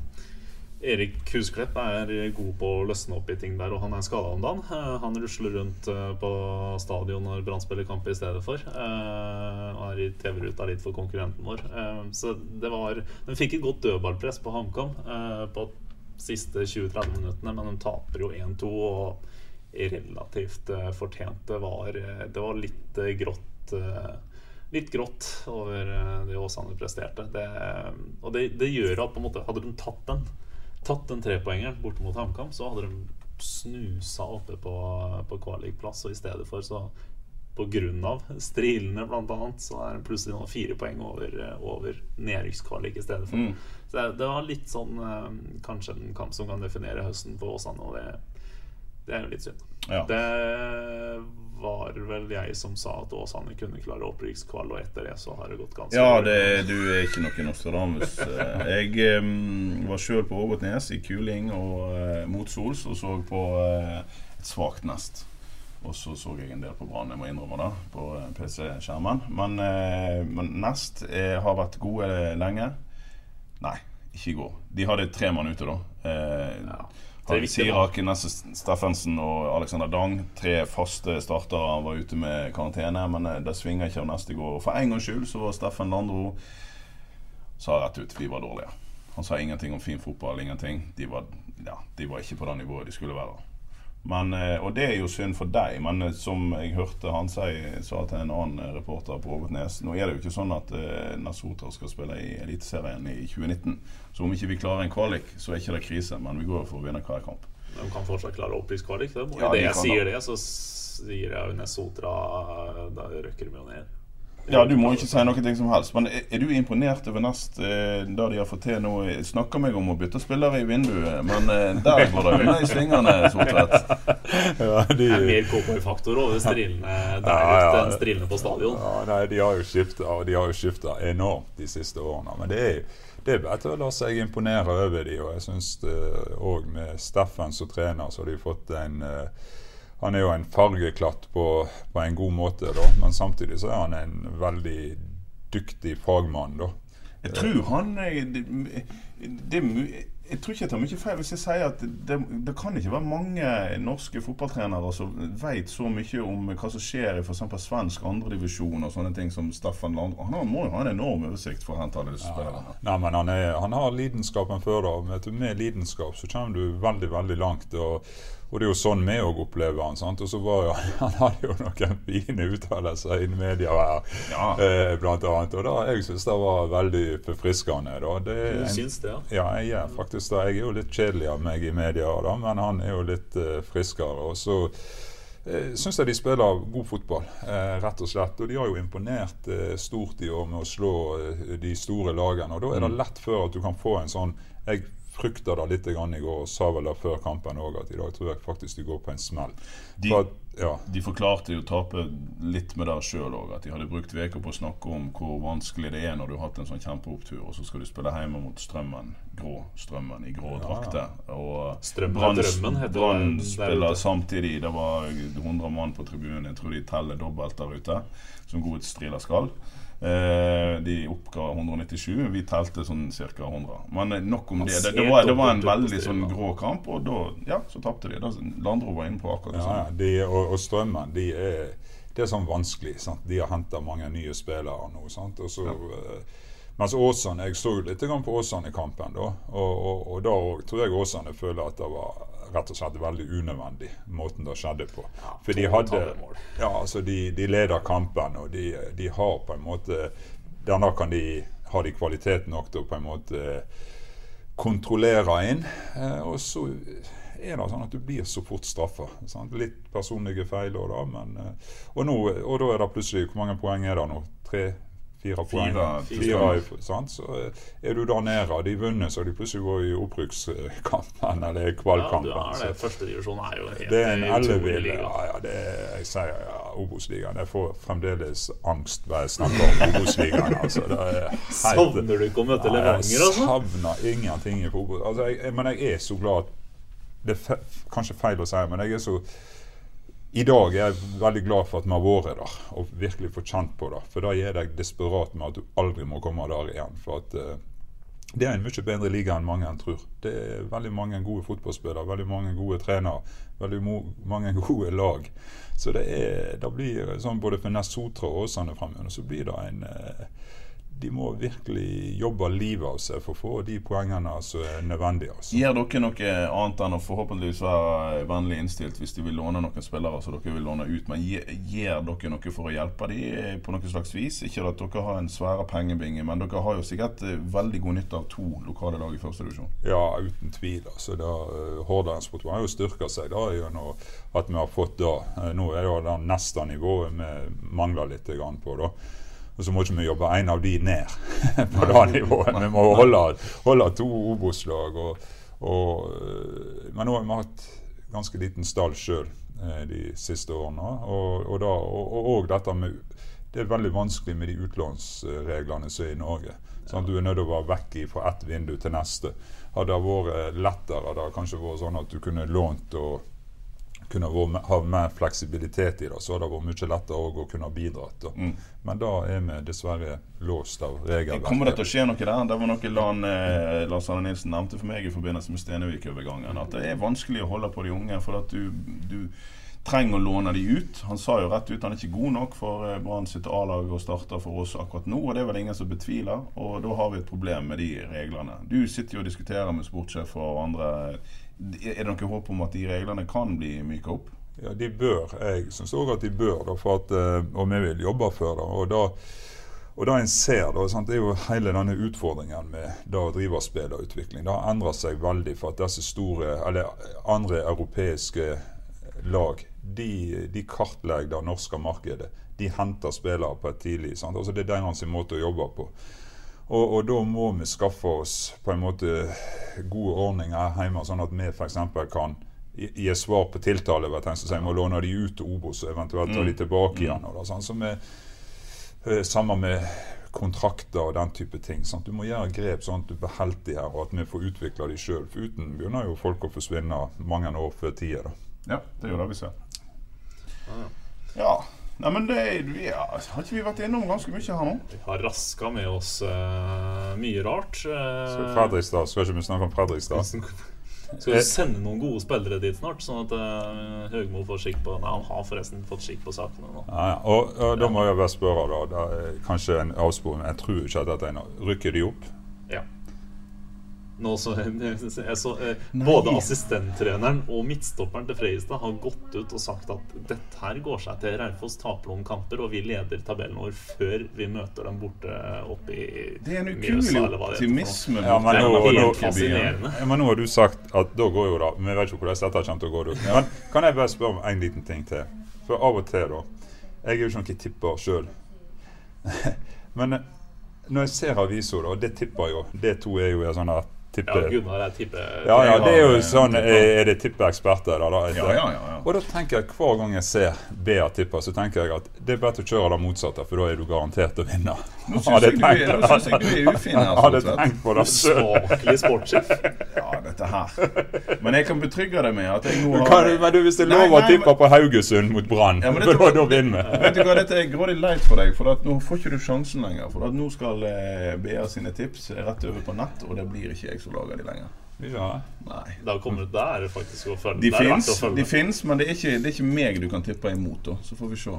Erik Husklepp er god på å løsne opp i ting der, og han er skada om dagen. Uh, han rusler rundt uh, på stadion når Brann spiller kamp i stedet for. Uh, og er i TV-ruta litt for konkurrenten vår. så det var De fikk et godt dødballpress på HamKam på siste 20-30 minuttene, men de taper jo 1-2 og relativt fortjent. Det var, det var litt grått litt grått over det Åsane presterte. Det, og det, det, gjør at på en måte hadde de tatt den tatt den trepoengeren bort mot HamKam, så hadde de snusa oppe på, på kvalikplass. Og i stedet for, så av strilene bl.a., så er det plutselig nå fire poeng over, over nedrykkskvalik i stedet for. Mm. Så det, det, var litt sånn eh, kanskje en kamp som kan definere høsten for Åsane, og det, det er jo litt synd. Ja. Det var vel jeg som sa at Åsane kunne klare opprykkskval, og etter det så har det gått ganske Ja, det, du er ikke noen Nostradamus. Eh, jeg um, var sjøl på Ågotnes i kuling og uh, mot sols og så på uh, et svakt nest. Og så så jeg en del på Brann, jeg må innrømme det, på PC-skjermen. Men, uh, men, Nest er, har vært gode lenge. Nei, ikke i går. De hadde tre mann ute, da. ja. Harry Sirak, Nesse Steffensen og Alexander Dang. Tre faste startere var ute med karantene, men eh, det svinger ikke av neste går. Og for en gangs skyld så var Steffen Landro sa rett ut vi var dårlige. Han sa ingenting om fin fotball, ingenting. De var, ja, de var ikke på det nivået de skulle være. Men, eh, og det er jo synd for deg, men eh, som jeg hørte han si, sa til en annen eh, reporter på Ågotnes Nå er det jo ikke sånn at uh, Nasota skal spille i Eliteserien i 2019. Så om ikke vi klarer en kvalik, så er ikke det krise, men vi går for å vinne hver kamp. De kan fortsatt klare opprykkskvalik. Ja, Idet jeg sier det, så sier jeg jo Nesotra Da røkker de jo ned. Ja, Du må ikke si noe som helst. Men er, du imponert over Nest, eh, det de har fått til nå? Snakker meg om å bytte spillere i vinduet, men eh, der går det unna i svingene, Soltvedt. Ja, de... Det er mer KK-faktor over strilene der ja, ja. enn strilene på stadion. Ja, nei, De har jo skifta enormt de siste årene. Men det er, det er bare til å la seg imponere over de, og jeg syns òg eh, med Steffen som trener, så har de fått en uh, han er jo en fargeklatt på, på en god måte, da, men samtidig så er han en veldig dyktig fagmann. da. Jeg tror han det, det, jeg tror ikke jeg tar mye feil hvis jeg sier at det, det kan ikke være mange norske fotballtrenere som vet så mye om hva som skjer i f.eks. svensk andredivisjon og sånne ting som Staffan Landro. Han må jo ha en enorm oversikt for å hente alle disse ja, spillerne. Nei, men han, er, han har lidenskapen før, da. Med lidenskap så kommer du veldig, veldig langt. og og det er jo sånn vi òg opplever han. sant? Og så var jo, Han hadde jo noen fine uttalelser i media her, ja. eh, blant annet. Og da, jeg syns det var veldig forfriskende. da. Det, du syns det? Ja, ja jeg er faktisk det. Jeg er jo litt kjedelig av meg i media, da, men han er jo litt eh, friskere. Og så eh, syns jeg de spiller god fotball, eh, rett og slett. Og de har jo imponert eh, stort i år med å slå eh, de store lagene. Og da er det mm. lett før at du kan få en sånn jeg frykta det litt i går og sa vel det før kampen òg, at i dag tror jeg faktisk de går på en smell. De, at, ja. de forklarte jo tapet litt med det sjøl òg, at de hadde brukt uker på å snakke om hvor vanskelig det er når du har hatt en sånn kjempeopptur, og så skal du spille hjemme mot Strømmen, grå Strømmen, i grå ja. drakter. Og Brann spiller samtidig. Det var 100 mann på tribunen, jeg tror de teller dobbelt der ute, som gode striler skal. Eh, de oppga 197. Vi telte sånn ca. 100. Men eh, nok om det. Det, det, var, det var, en veldig sånn grå kamp, og da ja, så tapte de. Landro var inne på akkurat det ja, de, og, og, Strømmen de er, det er sånn vanskelig. Sant? De har henta mange nye spillere nå. Sant? Og så, ja. uh, mens Åsane, Jeg så litt på Åsane i kampen, da. Og, og, og da tror jeg Åsane føler at det var rett og slett veldig unødvendig, måten det skjedde på. Ja, For de hadde Ja, altså de, de leder kampen, og de, de, har på en måte Denne kan de ha de kvalitet nok til å på en måte kontrollere inn. Eh, og så er det sånn at du blir så fort straffa. Litt personlige feil òg, da. Men, eh, og, nå, og da er det plutselig Hvor mange poeng er det nå? Tre? Fire poeng. Fire- Fire, i- Så eh, er du der nede, og de vunnet, så de plutselig går i opprykkskampen eller Ja, du kvalkampen. er det. så Førstedivisjon er jo helt det er en ellevill ja, ja, det er, Jeg sier ja, Obos-ligaen. Jeg får fremdeles angst hver jeg snakker om Obos-ligaen. Altså, det er Savner du ikke å møte Levanger, altså? Jeg savner ingenting i fotball. Altså, jeg, men jeg er så glad Det er fe, kanskje feil å si, men jeg er så I dag er jeg veldig glad for at vi har vært der og virkelig fått kjent på det. For da er jeg desperat med at du aldri må komme der igjen. For at uh, det er en mye bedre liga enn mange en tror. Det er veldig mange gode fotballspillere, veldig mange gode trenere, veldig mange gode lag. Så det, er, det blir sånn både for Nessotra og Åsane fremover, så blir det en eh, De må virkelig jobbe livet av seg for å få de poengene som er nødvendige. Altså. Gir dere noe annet enn å forhåpentligvis være vennlig innstilt hvis de vil låne noen spillere som dere vil låne ut, men gir, dere noe for å hjelpe dem på noe slags vis? Ikke at dere har en svære pengebinge, men dere har jo sikkert eh, veldig god nytte av to lokale lag i første divisjon. Ja, uten tvil. altså uh, Hordalandsfotballen har jo styrka seg da gjennom at vi har fått da. Eh, nå er det det neste nivået vi mangler litt grann på. da. Og så må ikke vi jobbe en av de ned på det nivået. Vi må holde, holde to Obos-lag. Eh, men nå har vi hatt ganske liten stall sjøl de siste årene. Og, og, da, og, og, og dette med det er veldig vanskelig med de utlånsreglene som er i Norge. Sånn, du er nødt til å være vekk fra ett vindu til neste. Hadde det vært lettere, hadde det kanskje vært sånn at du kunne lånt og kunne vært, ha mer fleksibilitet i det, så hadde det vært mye lettere å kunne bidratt. Mm. Men da er vi dessverre låst av regelverket. Kommer det til å skje noe der? Det var noe Lan, eh, Lars Arne Nilsen nevnte for meg i forbindelse med Stenevik-overgangen. At det er vanskelig å holde på de unge, for at du, du trenger å låne de ut. Han sa jo rett ut han er ikke god nok for eh, Brann sitt A-lag å starte for oss akkurat nå, og det er vel ingen som betviler. Og da har vi et problem med de reglene. Du sitter jo og diskuterer med sportssjefer og andre. Er det noe håp om at de reglene kan bli myka opp? Ja, de bør. Jeg syns òg at de bør, da, at, eh, og vi vil jobbe for det. og da og det en ser, da, sant, det er jo hele denne utfordringen med da å drive spillerutvikling. Det har endret seg veldig for at disse store, eller andre europeiske lag de, de kartlegger det norske markedet. De henter spillere på et tidlig. Sant? Altså, det er deres måte å jobbe på. Og, og, da må vi skaffe oss på en måte gode ordninger hjemme, sånn at vi f.eks. kan gi svar på tiltale ved at en må låne de ut til Obos og eventuelt ta de tilbake igjen. Og da, sånn, så vi, eh, Sammen med kontrakter og den type ting. Sant? Du må gjøre grep sånn at du beholder de her, og at vi får utvikle de sjøl. For uten begynner jo folk å forsvinne mange år før tida. Ja, det gjør det vi ser. Ja. Nei, men det, vi, Har ikke vi vært innom ganske mye her nå? Vi har raska med oss uh, mye rart. Uh, Så Fredrikstad, Skal ikke vi snakke om Fredrikstad? Skal vi sende noen gode spillere dit snart, sånn at uh, Høgmo får skikk på Nei, han har forresten fått skikk på sakene nå. Ja, ja. Og, og da må jeg bare spørre, da. Det er kanskje en avsporing. Jeg tror ikke at dette er noe. Rykker de opp? Nå så, jeg så, eh, både assistenttreneren og midtstopperen til Freistad har gått ut og sagt at dette her går seg til. Raufoss taper noen kamper, og vi leder tabellen vår før vi møter dem borte oppe i Det er en ukuelig optimisme. Ja, men Det er helt fascinerende. Ja, men nå har du sagt at da går jo det. Vi vet ikke hvordan dette kommer til å gå. Men kan jeg bare spørre om en liten ting til? For av og til, da Jeg er jo ikke noen tipper sjøl. Men eh, når jeg ser aviser, da, og det tipper jo Det to er jo en sånn der Ja, tippe... Gunnar, jeg tipper Ja, ja, det er jo sånn Er er det tippeeksperter da? Ja, ja, ja. Og da tenker jeg hver gang jeg ser BA tipper, så tenker jeg at det er bedre å kjøre det motsatte, for da er du garantert å vinne. Nå syns jeg, er- jeg du er ufin her. Hadde tenkt på det. Usmakelig sportssjef. Ja, dette her. Men jeg kan betrygge deg med at jeg nå har men du, hvis det er lov å tippe på Haugesund mot Brann, for da, vinner vi. Vet du hva, Dette er grådig leit for deg, for nå får ikke du sjansen lenger. For nå skal eh, BA sine tips rett over på nett, og det blir ikke jeg som lager de lenger. Ja. Nei. Da kommer det der faktisk å følge. De det er fins, de finnes, men det er, ikke, det er ikke meg du kan tippe imot. da Så får vi se.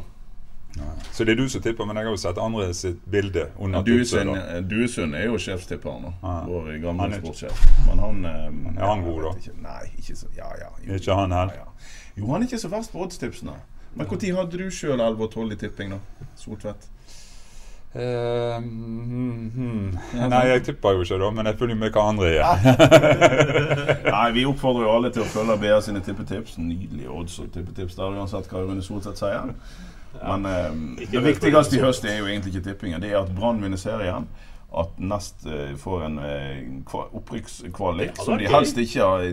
Så det er du som tipper, men jeg har jo sett andre sitt bilde under Duesund Duesund er jo sjefstipperen nå. Ja. Vår gamle er- sportssjef. Men han um, Er han god, da? Ikke. Nei, ikke så Ja, ja. Jo, Ikke han heller? ja, ja. Jo, han er ikke så verst på oddstipsene. Men når hadde du sjøl 11 og 12 i tipping, da? Soltvedt? Hmm. Nei, jeg tipper jo ikke, da, men jeg følger med hva andre gjør. Nei, vi oppfordrer jo alle til å følge BA sine tippetips. Nydelige odds og tippetips der, uansett hva Rune Solseth sier. Men eh, det viktigste i høst er jo egentlig ikke tippingen. Det er at Brann vinner serien. At Nest eh, får en eh, kva- opprykkskvalik som de helst ikke har-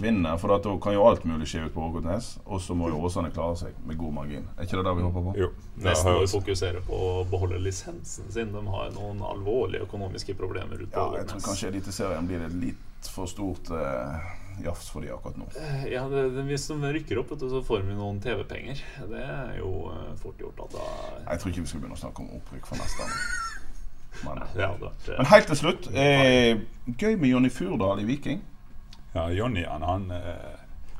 vinner. For da kan jo alt mulig skje ut på Ågotnes. Og så må jo Åsane klare seg med god margin. Er ikke det det vi håper på? Jo. Nesten må fokusere på å beholde lisensen sin. De har noen alvorlige økonomiske problemer ute på Ja, jeg tror Ågotnes. kanskje Eliteserien blir et litt for stort eh, jafs for de akkurat nå. Ja, det, det, Hvis de rykker opp, så får vi noen TV-penger. Det er jo eh, fort gjort at da Jeg tror ikke vi skal begynne å snakke om opprykk for neste år. Men, vært eh, men helt til slutt, eh, gøy med Jonny Furdal i Viking. Ja, Jonny, han, han eh,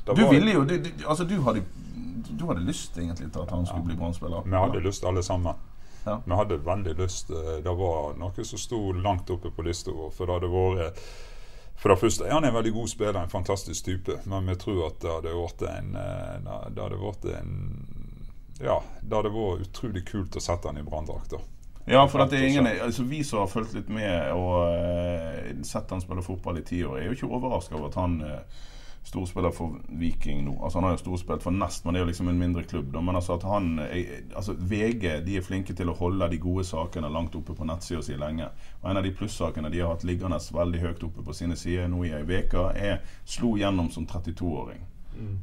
Du ville jo du, du, Altså, du hadde, du hadde lyst egentlig til at han skulle bli Brann-spiller. Vi hadde lyst alle sammen. Ja. Vi hadde veldig lyst. eh, Det var noe som sto langt oppe på lista vår. For det hadde vært For det første, Han er en veldig god spiller, en fantastisk type. Men vi tror at det hadde vært en Det hadde vært en Ja, det hadde vært utrolig kult å sette han i branndrakter. Ja, for at det er ingen, altså Vi som har fulgt litt med og eh, sett han spille fotball i ti år, er jo ikke overraska over at han eh, storspiller for Viking nå. Altså Han har jo storspilt for Nest, men det er jo liksom en mindre klubb. Da. Men altså at han er, altså VG de er flinke til å holde de gode sakene langt oppe på nettsida si lenge. Og En av de plussakene de har hatt liggende veldig høyt oppe på sine sider nå i ei uke, er slo gjennom som 32-åring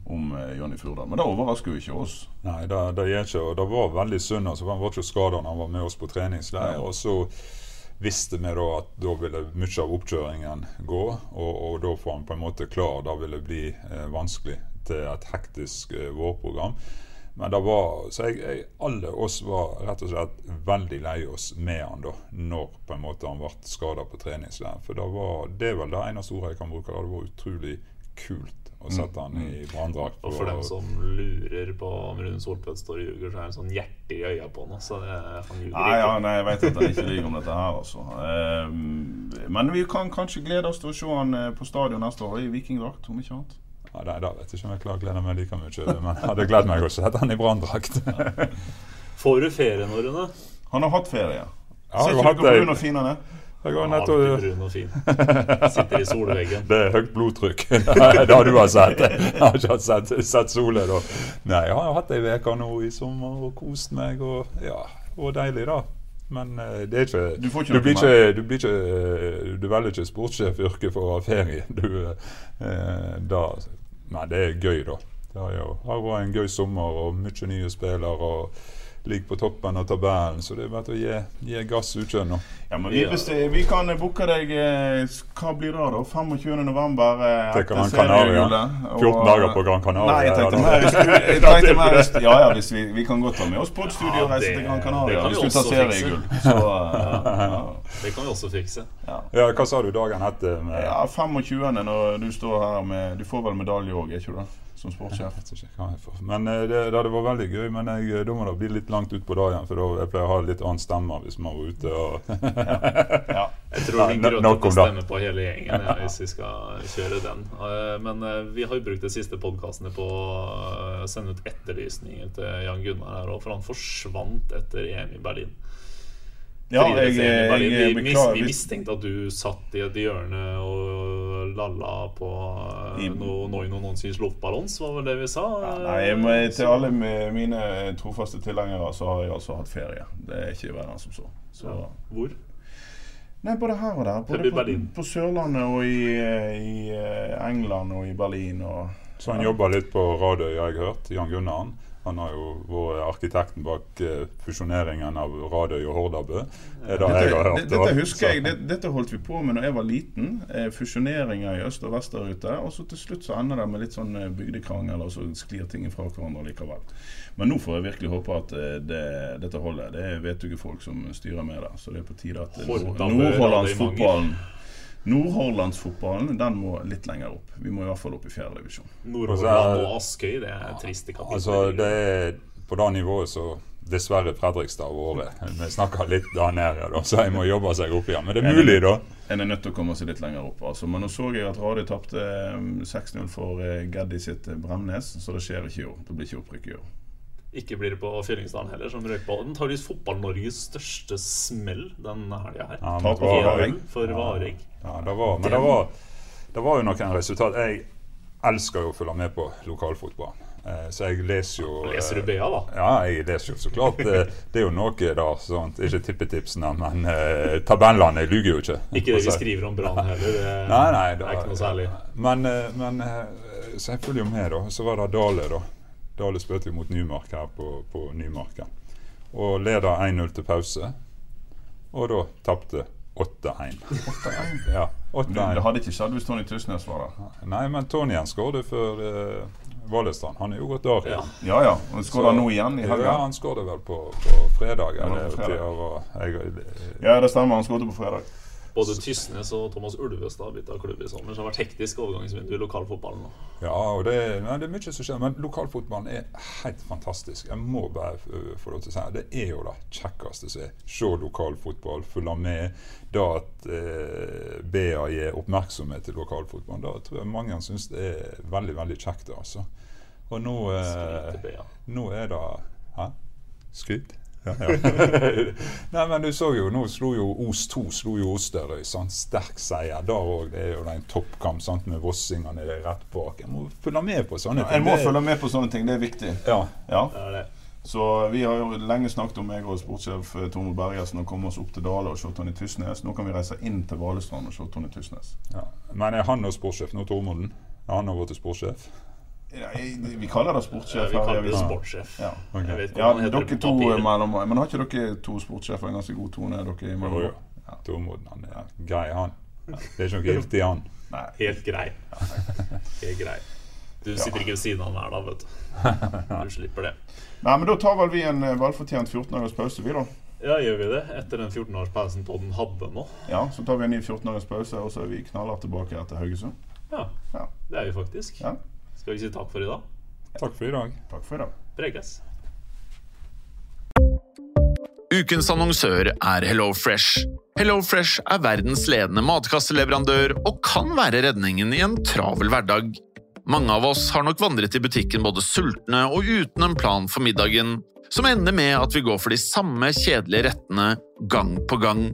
om eh, Jonny Furdal. Men det overrasker jo ikke oss. Nei, det, det gjør ikke. Og det var veldig synd. Altså, han var ikke skada da han var med oss på treningsleir. Og så visste vi da at da ville mye av oppkjøringen gå, og, og da får han på en måte klar. Det ville bli eh, vanskelig til et hektisk eh, vårprogram. Men det var, så jeg, jeg, alle oss var rett og slett veldig lei oss med han da, når på en måte han ble skada på treningsleir. For det, var, det er vel det eneste ordet jeg kan bruke. Det var utrolig kult å sette han i branndrakt. Og for dem som lurer på om Rune Soltvedt står og ljuger, så er det en sånn hjerte i øya på han. Så det, han ljuger Nei, ja, ikke. nei, jeg vet at han ikke lyver om dette her, altså. Eh, men vi kan kanskje glede oss til å se han eh, på stadion neste år i vikingdrakt, om ikke annet. Ja, det, da vet jeg ikke om jeg klarer å glede meg like mye, men jeg hadde gledet meg å sette han i branndrakt. Får du ferie nå, Rune? Han har hatt ferie. Ja, Ser ikke dere hatt brun og fin han er? Har Ja, nettopp alltid brun og fin. Sitter i solveggen. Det er høyt blodtrykk. det har du har sett. Jeg har ikke sett, sett solen da. Nei, jeg har jo hatt ei uke nå i sommer og kost meg, og ja, det var deilig, da. Men eh, det er ikke Du får ikke du blir ikke, du blir ikke Du velger ikke sportssjefyrket for å ha ferie. Du, eh, da, men det er gøy, da. Det har jo vært en gøy sommer og mye nye spillere. og Ligger på toppen av tabellen, så det er bare å gi, gi gass utkjønn nå. Ja, men vi, hvis det, vi kan booke deg eh, Hva blir det, da? 25. november eh, Til etter Gran Canaria. seriehjulet, 14 dager på Gran Canaria. Nei, jeg tenkte Ja, mer hvis jeg tenkte mer hvis, Ja ja, hvis vi, vi kan godt ta med oss podstudio Ja, og reise det- til Gran det Canaria kan vi hvis du tar seriegull. Så eh, ja. Det kan vi også fikse. Ja, hva sa du dagen etter? Med, ja, 25. når du står her med Du får vel medalje òg, er ikke du det? Som sportssjef. Men eh, det, det hadde vært veldig gøy. Men jeg, eh, da må det bli litt langt utpå dagen, for da jeg pleier å ha litt annen stemme hvis man var ute. og Ja. Jeg tror vi gråter å stemme på hele gjengen ja, hvis vi skal kjøre den. Eh, Men eh, vi har jo brukt de siste podkastene på å sende ut etterlysninger til Jan Gunnar her, òg, for han forsvant etter EM i Berlin. Ja, Friidretts-EM jeg, jeg, vi, beklager vi mistenkte at du satt i et hjørne og lalla på uh, noe Noi no nonsens luftballons, var vel det vi sa? Ja, nei, men til alle mine trofaste tilhengere så har jeg altså hatt ferie. Det er ikke verre enn som så. så. Hvor? Nei, både her og der. Både på, på Sørlandet og i, i eh, England og i Berlin. Og, Så han jobber litt på Radøy, har jeg hørt. Jan Gunnaren. Han har jo vært arkitekten bak eh, fusjoneringen av Radøy og Hordabø. Det dette, jeg har hørt. dette husker jeg, dette holdt vi på med når jeg var liten. Eh, fusjoneringer i øst og vest der ute. Og så til slutt så ender det med litt sånn eh, bygdekrangel, og så sklir ting fra hverandre likevel. Men nå får jeg virkelig håpe at det, dette holder. Det er vettuge folk som styrer med det. Så det er på tide at nordhollandsfotballen Nord- Nordhordlandsfotballen den må litt lenger opp. Vi må i hvert fall opp i fjerde divisjon. Nordhordland og Askøy, det er triste kapitler. Altså, det er på det nivået så dessverre Fredrikstad har vært. Vi snakker litt der nede, da, så jeg må jobbe seg opp igjen. Men det er mulig, da. En er nødt til å komme seg litt lenger opp. Altså. Men nå så jeg at Radøy tapte eh, 6-0 for Geddi sitt eh, Bremnes, så det skjer ikke i år. Det blir ikke opprykk i år. Ikke blir det på Fjellingsdalen heller, som røyk på. visst Fotball-Norges største smell den helga her. Ja, det var- for Vareg. For Ja, det var, men det var, det var jo noen resultat. Jeg elsker jo å følge med på lokalfotball. Eh, så jeg leser jo Leser du BA, da? Ja, jeg leser jo så klart. eh, Det er jo noe da, sånt, ikke tippetipsene, men uh, tabellene luger jo ikke. Ikke det vi skriver om Brann heller. Det Nei, nei, er ikke noe særlig. Men, eh, men eh, så jeg følger jo med, da. Så var det Dale, da. Dale spilte mot Nymark her på, på Nymarken. Og leder 1-0 til pause. Og da tapte 8-1. Ja, Det 8-1. hadde ikke skjedd hvis Tony Tysnes var der. Nei, men Tony igjen skåret for uh, Valestrand. Han er jo gått av Ja. Ja ja. Han nå igjen i helga. Ja, han skåret vel på, på fredag. Ja, eller fredag. være- jeg, Ja, det stemmer. Han skåret på fredag. Både Tysnes og Thomas Ulvestad bytta klubb i sommer, så det har vært hektisk overgangsvindu i lokalfotballen. Ja, og det, nei, det er mye som skjer. Men lokalfotballen er helt fantastisk. Jeg må bare få lov til å si det. Det er jo det kjekkeste som er. Se lokalfotball, følge med. Det at eh, BA gir oppmerksomhet til lokalfotballen, da tror jeg mange syns det er veldig, veldig kjekt. Altså. Og nå, eh, nå er det Hæ? Skryt? Ja, ja. Nei, men du så jo, nå slo jo Os 2 slo jo Osterøy. Sant? Sterk seier. der òg. Det er jo en toppkamp sant? med vossingene rett bak. Jeg må følge med på sånne ting. En må Det- følge med på sånne ting. Det er viktig. Ja. Ja. Det det. Så vi har jo lenge snakket om meg og sportssjef eh, Tormod Bergersen å komme oss opp til Dale og se Tony Tysnes. Nå kan vi reise inn til Valestrand og se Tony Tysnes. ja. Men er han nå sportssjef nå, Tormoden? Er han nå blitt sportssjef? Ja, vi kaller det Ja, vi kaller det sportssjef. Ja. Okay. Ja, dere to mellom Men har ikke dere to sportssjefer en ganske god tone? Dere Jo, jo. Ja. Tormoden, han er grei, han. Det er ikke noe gildt i han. Nei. Helt grei. Helt grei. Du sitter ikke ved siden av han her, da, vet du. Du slipper det. Nei, men da tar vel vi en eh, velfortjent 14 dagers pause, vi, da. Ja, gjør vi det? Etter den 14-årspausen Todden hadde nå? Ja, Så tar vi en ny 14 dagers pause, og så er vi knallhardt tilbake etter Haugesund. Ja, Ja. det er vi faktisk. Ja. Skal vi si takk for i dag? Takk for i dag. Takk for i dag. Preges. Ukens annonsør er HelloFresh. HelloFresh er verdens ledende matkasseleverandør og kan være redningen i en travel hverdag. Mange av oss har nok vandret i butikken både sultne og uten en plan for middagen, som ender med at vi går for de samme kjedelige rettene gang på gang.